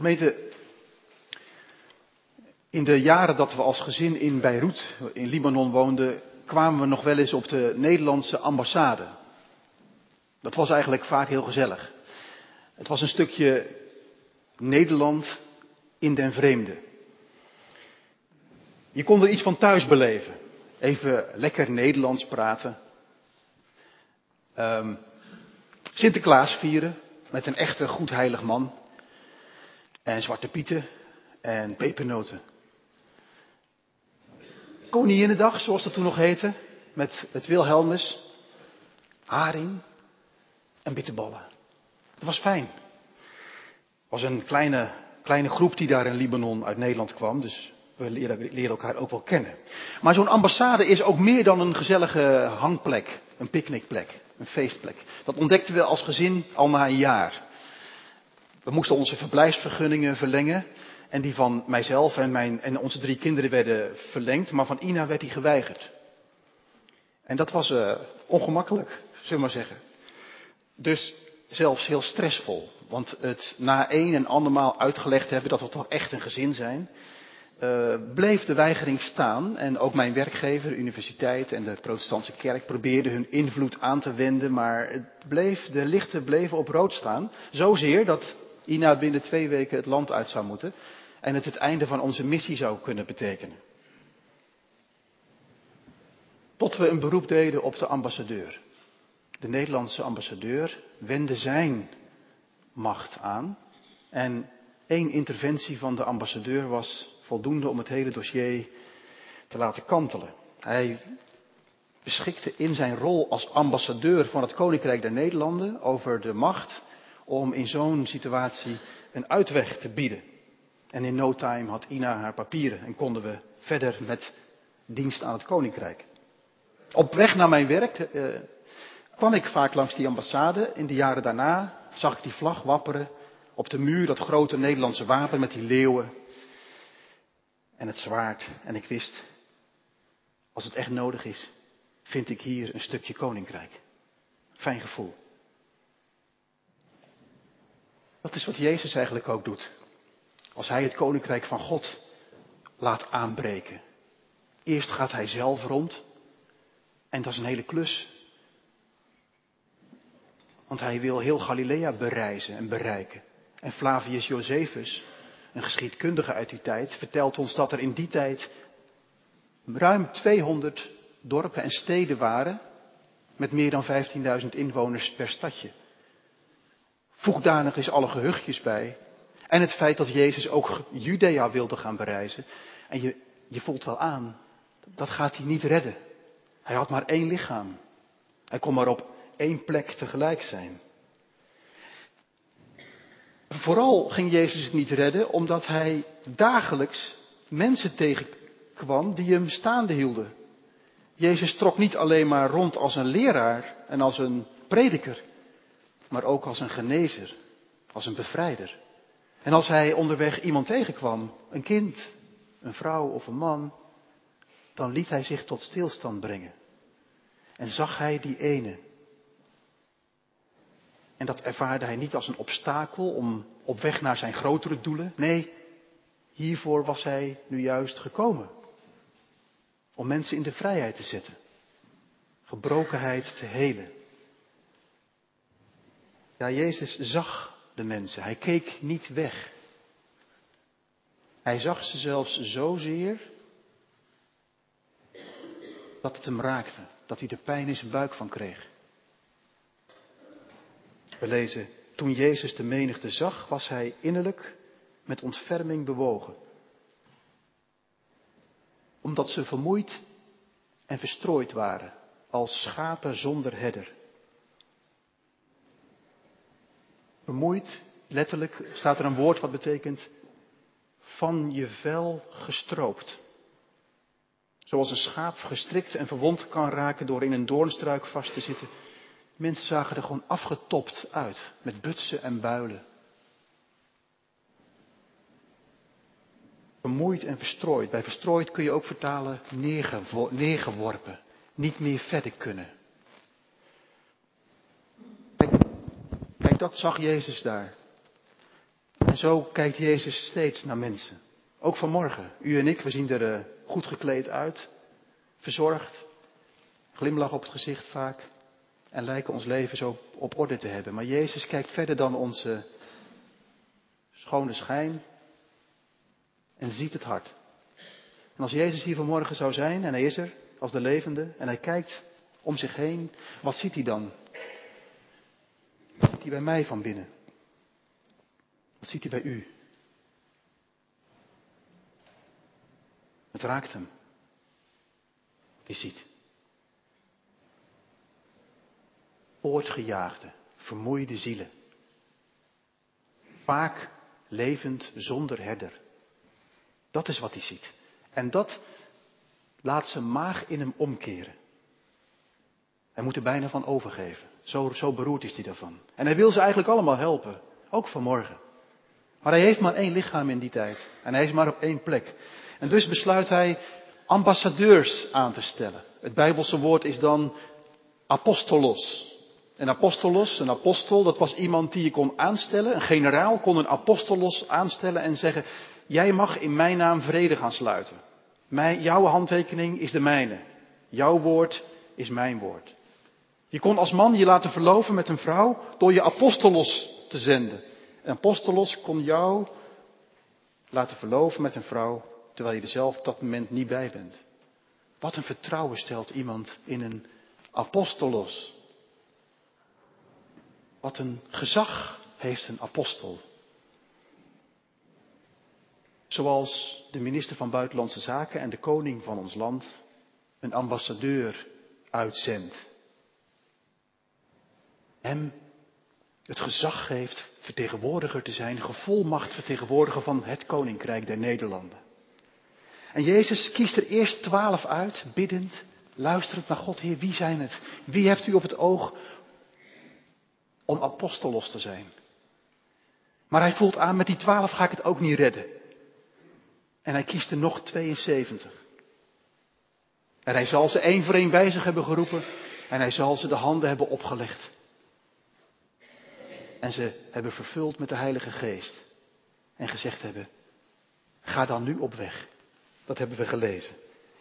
Gemeente, in de jaren dat we als gezin in Beirut, in Libanon woonden, kwamen we nog wel eens op de Nederlandse ambassade. Dat was eigenlijk vaak heel gezellig. Het was een stukje Nederland in den vreemde. Je kon er iets van thuis beleven. Even lekker Nederlands praten. Um, Sinterklaas vieren met een echte goed heilig man. En zwarte pieten en pepernoten. Koninginnedag, zoals dat toen nog heette, met het Wilhelmus, haring en bitterballen. Het was fijn. Het was een kleine, kleine groep die daar in Libanon uit Nederland kwam, dus we leren, elkaar ook wel kennen. Maar zo'n ambassade is ook meer dan een gezellige hangplek, een picknickplek, een feestplek. Dat ontdekten we als gezin al na een jaar. We moesten onze verblijfsvergunningen verlengen. En die van mijzelf en, mijn, en onze drie kinderen werden verlengd, maar van Ina werd die geweigerd. En dat was uh, ongemakkelijk, zullen we maar zeggen. Dus zelfs heel stressvol. Want het na een en andermaal uitgelegd hebben dat we toch echt een gezin zijn, uh, bleef de weigering staan. En ook mijn werkgever, de universiteit en de protestantse kerk probeerden hun invloed aan te wenden, maar het bleef, de lichten bleven op rood staan. Zozeer dat Ina binnen twee weken het land uit zou moeten en het het einde van onze missie zou kunnen betekenen. Tot we een beroep deden op de ambassadeur. De Nederlandse ambassadeur wendde zijn macht aan en één interventie van de ambassadeur was voldoende om het hele dossier te laten kantelen. Hij beschikte in zijn rol als ambassadeur van het Koninkrijk der Nederlanden over de macht om in zo'n situatie een uitweg te bieden. En in no time had Ina haar papieren en konden we verder met dienst aan het koninkrijk. Op weg naar mijn werk eh, kwam ik vaak langs die ambassade. In de jaren daarna zag ik die vlag wapperen op de muur, dat grote Nederlandse wapen met die leeuwen en het zwaard. En ik wist, als het echt nodig is, vind ik hier een stukje koninkrijk. Fijn gevoel. Dat is wat Jezus eigenlijk ook doet. Als hij het koninkrijk van God laat aanbreken. Eerst gaat hij zelf rond. En dat is een hele klus. Want hij wil heel Galilea bereizen en bereiken. En Flavius Josephus, een geschiedkundige uit die tijd, vertelt ons dat er in die tijd ruim 200 dorpen en steden waren met meer dan 15.000 inwoners per stadje. Voeg eens alle gehuchtjes bij en het feit dat Jezus ook Judea wilde gaan bereizen. En je, je voelt wel aan, dat gaat hij niet redden. Hij had maar één lichaam. Hij kon maar op één plek tegelijk zijn. Vooral ging Jezus het niet redden omdat hij dagelijks mensen tegenkwam die hem staande hielden. Jezus trok niet alleen maar rond als een leraar en als een prediker, maar ook als een genezer, als een bevrijder. En als hij onderweg iemand tegenkwam, een kind, een vrouw of een man, dan liet hij zich tot stilstand brengen. En zag hij die ene. En dat ervaarde hij niet als een obstakel om op weg naar zijn grotere doelen. Nee, hiervoor was hij nu juist gekomen. Om mensen in de vrijheid te zetten. Gebrokenheid te helen. Ja, Jezus zag de mensen. Hij keek niet weg. Hij zag ze zelfs zozeer dat het hem raakte, dat hij er pijn in zijn buik van kreeg. We lezen, toen Jezus de menigte zag, was hij innerlijk met ontferming bewogen. Omdat ze vermoeid en verstrooid waren, als schapen zonder herder. Vermoeid, letterlijk staat er een woord wat betekent van je vel gestroopt. Zoals een schaap gestrikt en verwond kan raken door in een doornstruik vast te zitten. Mensen zagen er gewoon afgetopt uit, met butsen en builen. Vermoeid en verstrooid. Bij verstrooid kun je ook vertalen neergeworpen, niet meer verder kunnen. Dat zag Jezus daar. En zo kijkt Jezus steeds naar mensen. Ook vanmorgen. U en ik, we zien er eh, goed gekleed uit. Verzorgd. Glimlach op het gezicht vaak. En lijken ons leven zo op orde te hebben. Maar Jezus kijkt verder dan onze schone schijn. En ziet het hart. En als Jezus hier vanmorgen zou zijn, en hij is er, als de levende, en hij kijkt om zich heen, wat ziet hij dan? Hij bij mij van binnen? Wat ziet hij bij u? Het raakt hem. Die ziet. Poortgejaagde, vermoeide zielen. Vaak levend zonder herder. Dat is wat hij ziet. En dat laat zijn maag in hem omkeren. Hij moet er bijna van overgeven. Zo, zo beroerd is hij daarvan. En hij wil ze eigenlijk allemaal helpen. Ook vanmorgen. Maar hij heeft maar één lichaam in die tijd. En hij is maar op één plek. En dus besluit hij ambassadeurs aan te stellen. Het Bijbelse woord is dan apostolos. Een apostolos, een apostel, dat was iemand die je kon aanstellen. Een generaal kon een apostolos aanstellen en zeggen: Jij mag in mijn naam vrede gaan sluiten. Jouw handtekening is de mijne. Jouw woord is mijn woord. Je kon als man je laten verloven met een vrouw door je apostolos te zenden. Een apostolos kon jou laten verloven met een vrouw terwijl je er zelf op dat moment niet bij bent. Wat een vertrouwen stelt iemand in een apostolos. Wat een gezag heeft een apostel. Zoals de minister van Buitenlandse Zaken en de koning van ons land een ambassadeur uitzendt. Hem het gezag geeft vertegenwoordiger te zijn, gevolmacht vertegenwoordiger van het koninkrijk der Nederlanden. En Jezus kiest er eerst twaalf uit, biddend, luisterend naar God, Heer, wie zijn het? Wie hebt u op het oog om apostolos te zijn? Maar hij voelt aan, met die twaalf ga ik het ook niet redden. En hij kiest er nog 72. En hij zal ze één voor één bij zich hebben geroepen. En hij zal ze de handen hebben opgelegd. En ze hebben vervuld met de Heilige Geest. En gezegd hebben, ga dan nu op weg. Dat hebben we gelezen.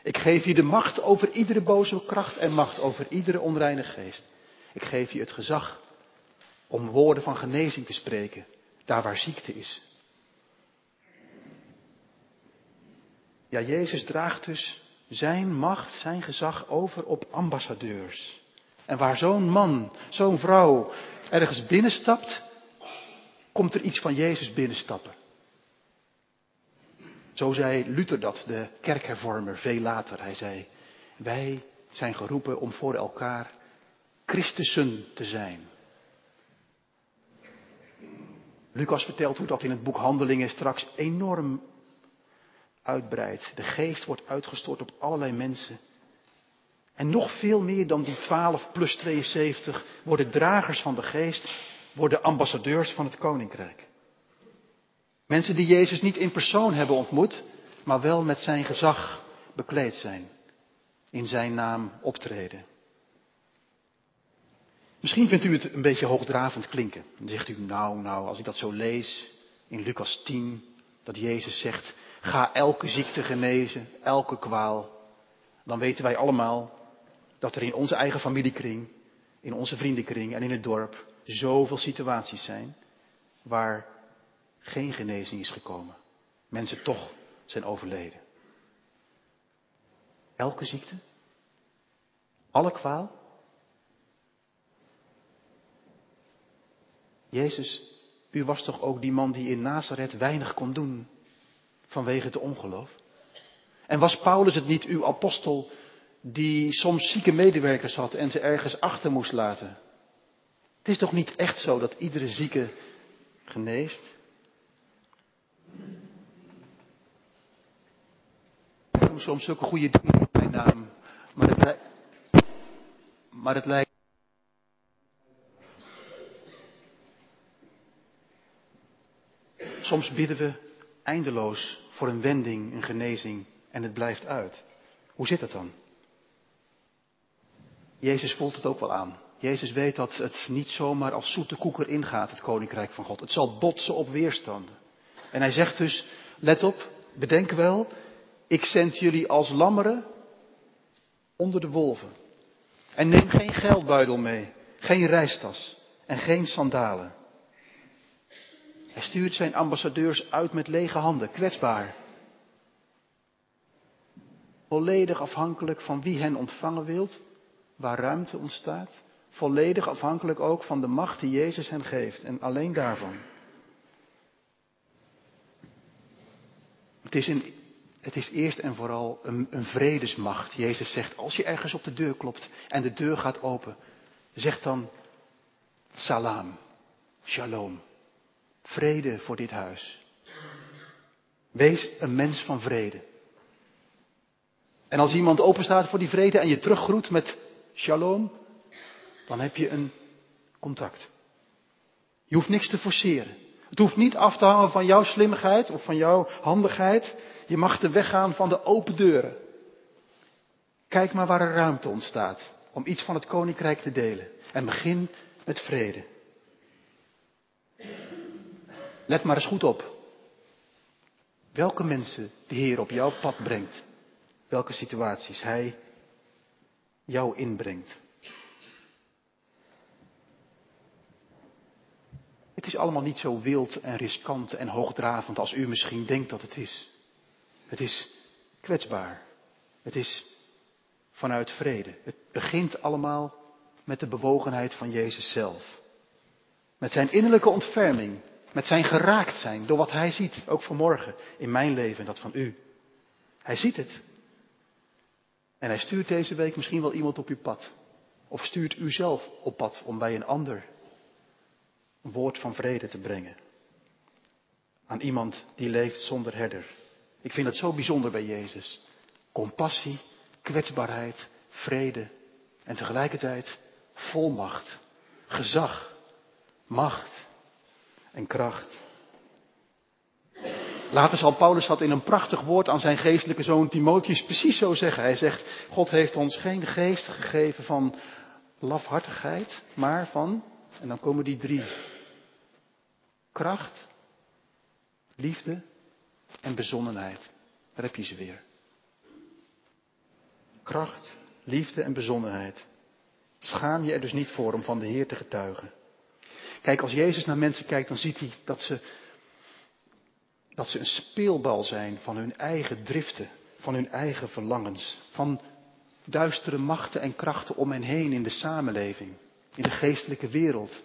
Ik geef je de macht over iedere boze kracht en macht over iedere onreine geest. Ik geef je het gezag om woorden van genezing te spreken, daar waar ziekte is. Ja, Jezus draagt dus zijn macht, zijn gezag over op ambassadeurs. En waar zo'n man, zo'n vrouw ergens binnenstapt, komt er iets van Jezus binnenstappen. Zo zei Luther dat, de kerkhervormer, veel later. Hij zei, wij zijn geroepen om voor elkaar Christussen te zijn. Lucas vertelt hoe dat in het boek Handelingen straks enorm uitbreidt. De geest wordt uitgestort op allerlei mensen. En nog veel meer dan die 12 plus 72 worden dragers van de geest, worden ambassadeurs van het koninkrijk. Mensen die Jezus niet in persoon hebben ontmoet, maar wel met zijn gezag bekleed zijn. In zijn naam optreden. Misschien vindt u het een beetje hoogdravend klinken. Dan zegt u, nou, nou, als ik dat zo lees in Lucas 10, dat Jezus zegt, ga elke ziekte genezen, elke kwaal. Dan weten wij allemaal dat er in onze eigen familiekring, in onze vriendenkring en in het dorp zoveel situaties zijn waar geen genezing is gekomen. Mensen toch zijn overleden. Elke ziekte? Alle kwaal? Jezus, u was toch ook die man die in Nazareth weinig kon doen vanwege het ongeloof? En was Paulus het niet uw apostel die soms zieke medewerkers had en ze ergens achter moest laten? Het is toch niet echt zo dat iedere zieke geneest? Ik doe soms zulke goede dingen in mijn naam, maar het, maar het lijkt. Soms bidden we eindeloos voor een wending, een genezing en het blijft uit. Hoe zit het dan? Jezus voelt het ook wel aan. Jezus weet dat het niet zomaar als zoete koeker ingaat, het koninkrijk van God. Het zal botsen op weerstanden. En hij zegt dus, let op, bedenk wel, ik zend jullie als lammeren onder de wolven. En neem geen geldbuidel mee, geen reistas en geen sandalen. Hij stuurt zijn ambassadeurs uit met lege handen, kwetsbaar. Volledig afhankelijk van wie hen ontvangen wilt, waar ruimte ontstaat. Volledig afhankelijk ook van de macht die Jezus hen geeft en alleen daarvan. Het is, een, het is eerst en vooral een, een vredesmacht. Jezus zegt, als je ergens op de deur klopt en de deur gaat open, zeg dan salam, shalom, vrede voor dit huis. Wees een mens van vrede. En als iemand openstaat voor die vrede en je teruggroet met shalom, dan heb je een contact. Je hoeft niks te forceren. Het hoeft niet af te hangen van jouw slimmigheid of van jouw handigheid. Je mag de weg gaan van de open deuren. Kijk maar waar er ruimte ontstaat om iets van het koninkrijk te delen. En begin met vrede. Let maar eens goed op. Welke mensen de Heer op jouw pad brengt, welke situaties Hij jou inbrengt. Het is allemaal niet zo wild en riskant en hoogdravend als u misschien denkt dat het is. Het is kwetsbaar. Het is vanuit vrede. Het begint allemaal met de bewogenheid van Jezus zelf. Met zijn innerlijke ontferming. Met zijn geraakt zijn door wat hij ziet. Ook vanmorgen in mijn leven en dat van u. Hij ziet het. En hij stuurt deze week misschien wel iemand op uw pad. Of stuurt u zelf op pad om bij een ander een woord van vrede te brengen. Aan iemand die leeft zonder herder. Ik vind het zo bijzonder bij Jezus. Compassie, kwetsbaarheid, vrede en tegelijkertijd volmacht, gezag, macht en kracht. Later zal Paulus dat in een prachtig woord aan zijn geestelijke zoon Timotheus precies zo zeggen. Hij zegt, God heeft ons geen geest gegeven van lafhartigheid, maar van, en dan komen die drie, kracht, liefde en bezonnenheid. Daar heb je ze weer. Kracht, liefde en bezonnenheid. Schaam je er dus niet voor om van de Heer te getuigen. Kijk, als Jezus naar mensen kijkt, dan ziet hij dat ze dat ze een speelbal zijn van hun eigen driften, van hun eigen verlangens, van duistere machten en krachten om hen heen in de samenleving, in de geestelijke wereld.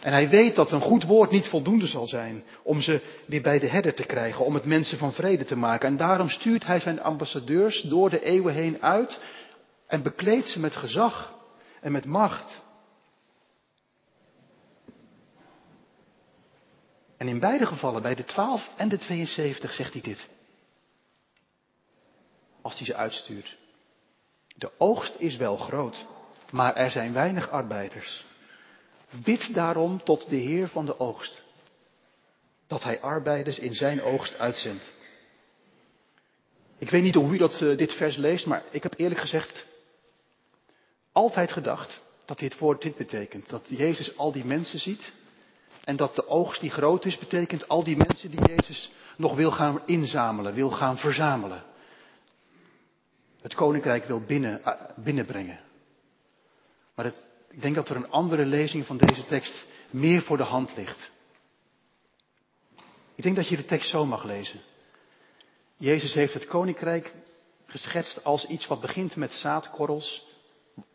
En hij weet dat een goed woord niet voldoende zal zijn om ze weer bij de herder te krijgen, om het mensen van vrede te maken. En daarom stuurt hij zijn ambassadeurs door de eeuwen heen uit en bekleedt ze met gezag en met macht. En in beide gevallen, bij de 12 en de 72, zegt hij dit. Als hij ze uitstuurt. De oogst is wel groot, maar er zijn weinig arbeiders. Bid daarom tot de Heer van de oogst, dat hij arbeiders in zijn oogst uitzendt. Ik weet niet hoe u dat, uh, dit vers leest, maar ik heb eerlijk gezegd altijd gedacht dat dit woord dit betekent. Dat Jezus al die mensen ziet en dat de oogst die groot is, betekent al die mensen die Jezus nog wil gaan inzamelen, wil gaan verzamelen. Het koninkrijk wil binnen, eh, binnenbrengen. Maar ik denk dat er een andere lezing van deze tekst meer voor de hand ligt. Ik denk dat je de tekst zo mag lezen. Jezus heeft het koninkrijk geschetst als iets wat begint met zaadkorrels,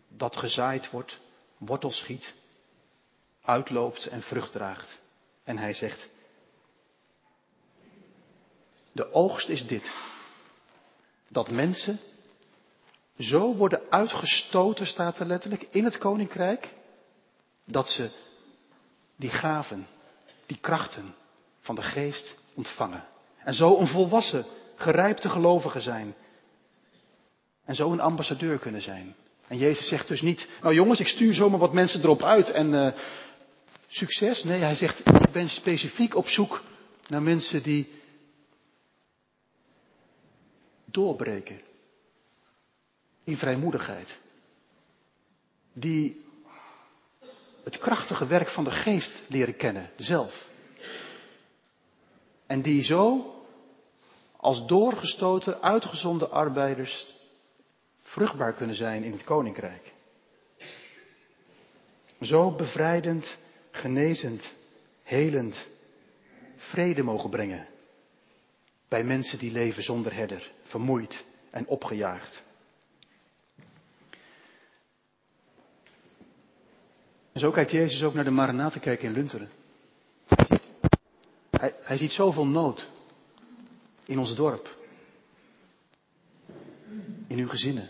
dat gezaaid wordt, wortel schiet uitloopt en vrucht draagt. En hij zegt, de oogst is dit. Dat mensen zo worden uitgestoten, staat er letterlijk, in het koninkrijk, dat ze die gaven, die krachten van de geest ontvangen. En zo een volwassen, gerijpte gelovige zijn. En zo een ambassadeur kunnen zijn. En Jezus zegt dus niet, nou jongens, ik stuur zomaar wat mensen erop uit en uh, succes. Nee, hij zegt, ik ben specifiek op zoek naar mensen die doorbreken in vrijmoedigheid. Die het krachtige werk van de geest leren kennen, zelf. En die zo als doorgestoten, uitgezonde arbeiders vruchtbaar kunnen zijn in het koninkrijk. Zo bevrijdend, genezend, helend, vrede mogen brengen bij mensen die leven zonder herder, vermoeid en opgejaagd. En zo kijkt Jezus ook naar de Maranatenkerk in Lunteren. Hij ziet, hij, hij ziet zoveel nood in ons dorp, in uw gezinnen,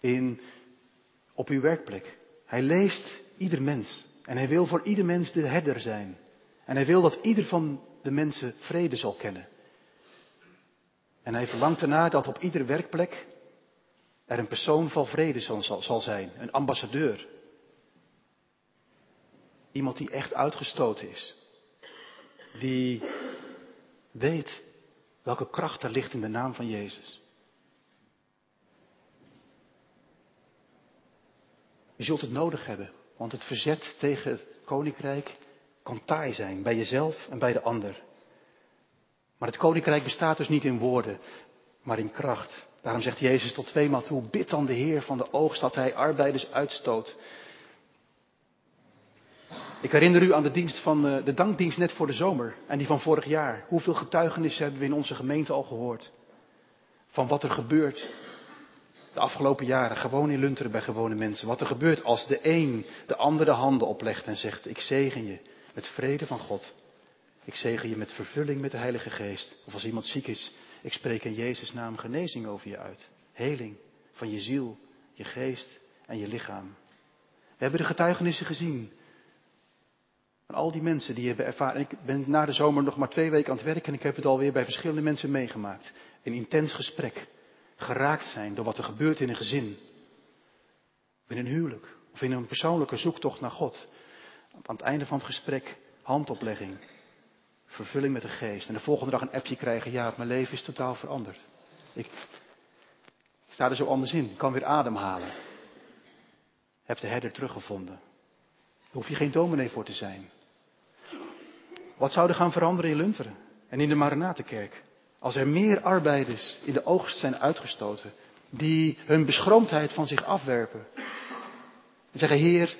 in, op uw werkplek. Hij leest ieder mens en hij wil voor ieder mens de herder zijn. En hij wil dat ieder van de mensen vrede zal kennen. En hij verlangt ernaar dat op iedere werkplek er een persoon van vrede zal, zal zijn, een ambassadeur. Iemand die echt uitgestoten is. Die weet welke kracht er ligt in de naam van Jezus. Je zult het nodig hebben, want het verzet tegen het koninkrijk kan taai zijn, bij jezelf en bij de ander. Maar het koninkrijk bestaat dus niet in woorden, maar in kracht. Daarom zegt Jezus tot tweemaal toe, bid dan de Heer van de oogst dat hij arbeiders uitstoot. Ik herinner u aan de dienst van eh, de dankdienst net voor de zomer en die van vorig jaar. Hoeveel getuigenissen hebben we in onze gemeente al gehoord? Van wat er gebeurt de afgelopen jaren, gewoon in Lunteren bij gewone mensen. Wat er gebeurt als de een de ander de handen oplegt en zegt, ik zegen je met vrede van God. Ik zegen je met vervulling met de Heilige Geest. Of als iemand ziek is, ik spreek in Jezus' naam genezing over je uit. Heling van je ziel, je geest en je lichaam. We hebben de getuigenissen gezien. Van al die mensen die hebben ervaren. Ik ben na de zomer nog maar twee weken aan het werk en ik heb het alweer bij verschillende mensen meegemaakt. Een intens gesprek. Geraakt zijn door wat er gebeurt in een gezin. Of in een huwelijk. Of in een persoonlijke zoektocht naar God. Aan het einde van het gesprek handoplegging. Vervulling met de geest. En de volgende dag een appje krijgen. Ja, mijn leven is totaal veranderd. Ik sta er zo anders in. Ik kan weer ademhalen. Heb de herder teruggevonden. Daar hoef je geen dominee voor te zijn. Wat zou er gaan veranderen in Lunteren en in de Maranatenkerk? Als er meer arbeiders in de oogst zijn uitgestoten, die hun beschroomdheid van zich afwerpen. En zeggen, Heer,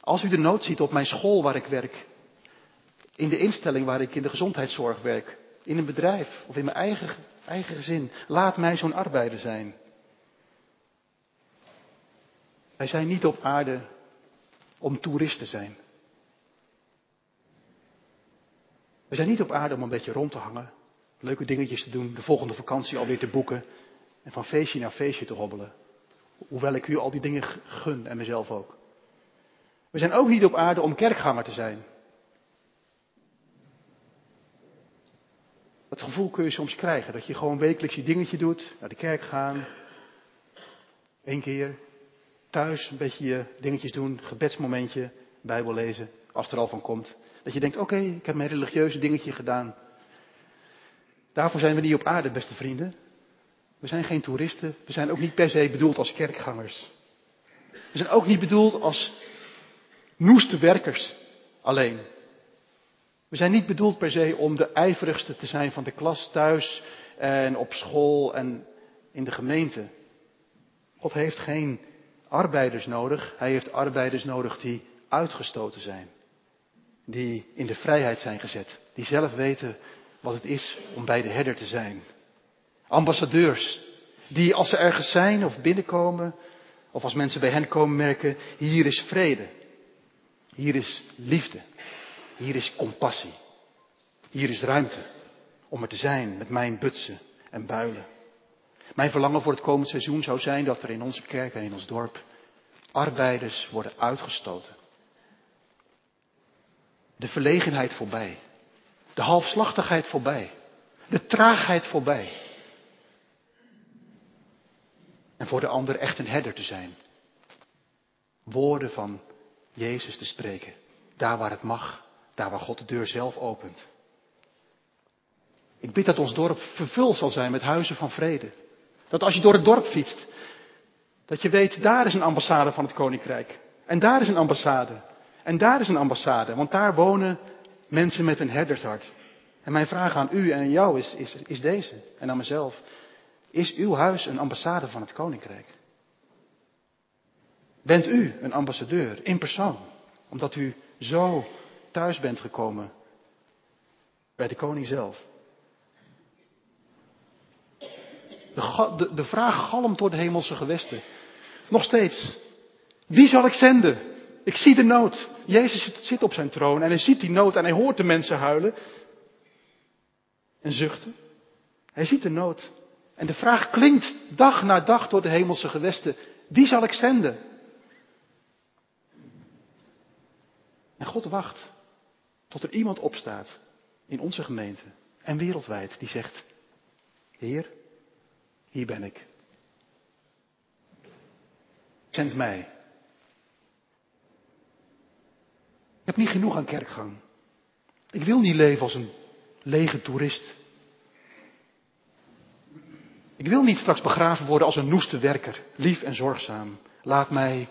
als u de nood ziet op mijn school waar ik werk, in de instelling waar ik in de gezondheidszorg werk, in een bedrijf of in mijn eigen, eigen gezin, laat mij zo'n arbeider zijn. Wij zijn niet op aarde om toerist te zijn. We zijn niet op aarde om een beetje rond te hangen, leuke dingetjes te doen, de volgende vakantie alweer te boeken en van feestje naar feestje te hobbelen. Hoewel ik u al die dingen gun en mezelf ook. We zijn ook niet op aarde om kerkganger te zijn. Dat gevoel kun je soms krijgen, dat je gewoon wekelijks je dingetje doet, naar de kerk gaan, één keer, thuis een beetje je dingetjes doen, gebedsmomentje, Bijbel lezen, als er al van komt. Dat je denkt, oké, ik heb mijn religieuze dingetje gedaan. Daarvoor zijn we niet op aarde, beste vrienden. We zijn geen toeristen. We zijn ook niet per se bedoeld als kerkgangers. We zijn ook niet bedoeld als noeste werkers alleen. We zijn niet bedoeld per se om de ijverigste te zijn van de klas thuis en op school en in de gemeente. God heeft geen arbeiders nodig. Hij heeft arbeiders nodig die uitgestoten zijn. Die in de vrijheid zijn gezet. Die zelf weten wat het is om bij de herder te zijn. Ambassadeurs. Die als ze ergens zijn of binnenkomen. Of als mensen bij hen komen merken. Hier is vrede. Hier is liefde. Hier is compassie. Hier is ruimte. Om er te zijn met mijn butsen en builen. Mijn verlangen voor het komend seizoen zou zijn dat er in onze kerk en in ons dorp arbeiders worden uitgestoten. De verlegenheid voorbij. De halfslachtigheid voorbij. De traagheid voorbij. En voor de ander echt een herder te zijn. Woorden van Jezus te spreken. Daar waar het mag. Daar waar God de deur zelf opent. Ik bid dat ons dorp vervuld zal zijn met huizen van vrede. Dat als je door het dorp fietst, dat je weet, daar is een ambassade van het koninkrijk. En daar is een ambassade. En daar is een ambassade. Want daar wonen mensen met een herdershart. En mijn vraag aan u en aan jou is, is, is deze, en aan mezelf. Is uw huis een ambassade van het koninkrijk? Bent u een ambassadeur in persoon, omdat u zo thuis bent gekomen bij de koning zelf? De, de, de vraag galmt door de hemelse gewesten. Nog steeds. Wie zal ik zenden? Ik zie de nood. Jezus zit, op zijn troon en hij ziet die nood en hij hoort de mensen huilen en zuchten. Hij ziet de nood. En de vraag klinkt dag na dag door de hemelse gewesten. Wie zal ik zenden? En God wacht tot er iemand opstaat in onze gemeente en wereldwijd die zegt, Heer, hier ben ik. Zend mij. Ik heb niet genoeg aan kerkgang. Ik wil niet leven als een lege toerist. Ik wil niet straks begraven worden als een noeste werker, lief en zorgzaam. Laat mij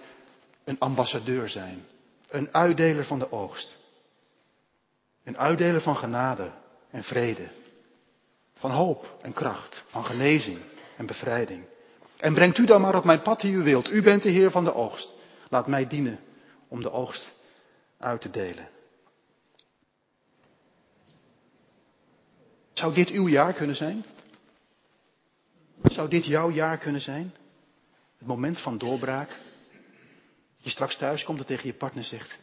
een ambassadeur zijn, een uitdeler van de oogst. Een uitdeler van genade en vrede, van hoop en kracht, van genezing en bevrijding. En brengt u dan maar op mijn pad die u wilt. U bent de Heer van de oogst. Laat mij dienen om de oogst uit te delen. Zou dit uw jaar kunnen zijn? Zou dit jouw jaar kunnen zijn? Het moment van doorbraak. Je straks thuis komt en tegen je partner zegt: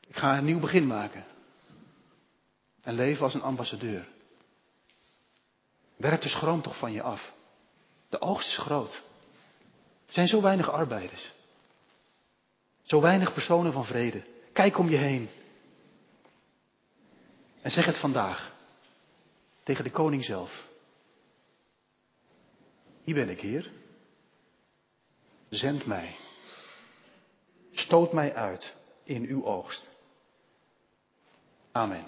Ik ga een nieuw begin maken. En leven als een ambassadeur. Werp de schroom toch van je af. De oogst is groot. Er zijn zo weinig arbeiders. Zo weinig personen van vrede. Kijk om je heen. En zeg het vandaag. Tegen de koning zelf. Hier ben ik, Heer. Zend mij. Stoot mij uit in uw oogst. Amen.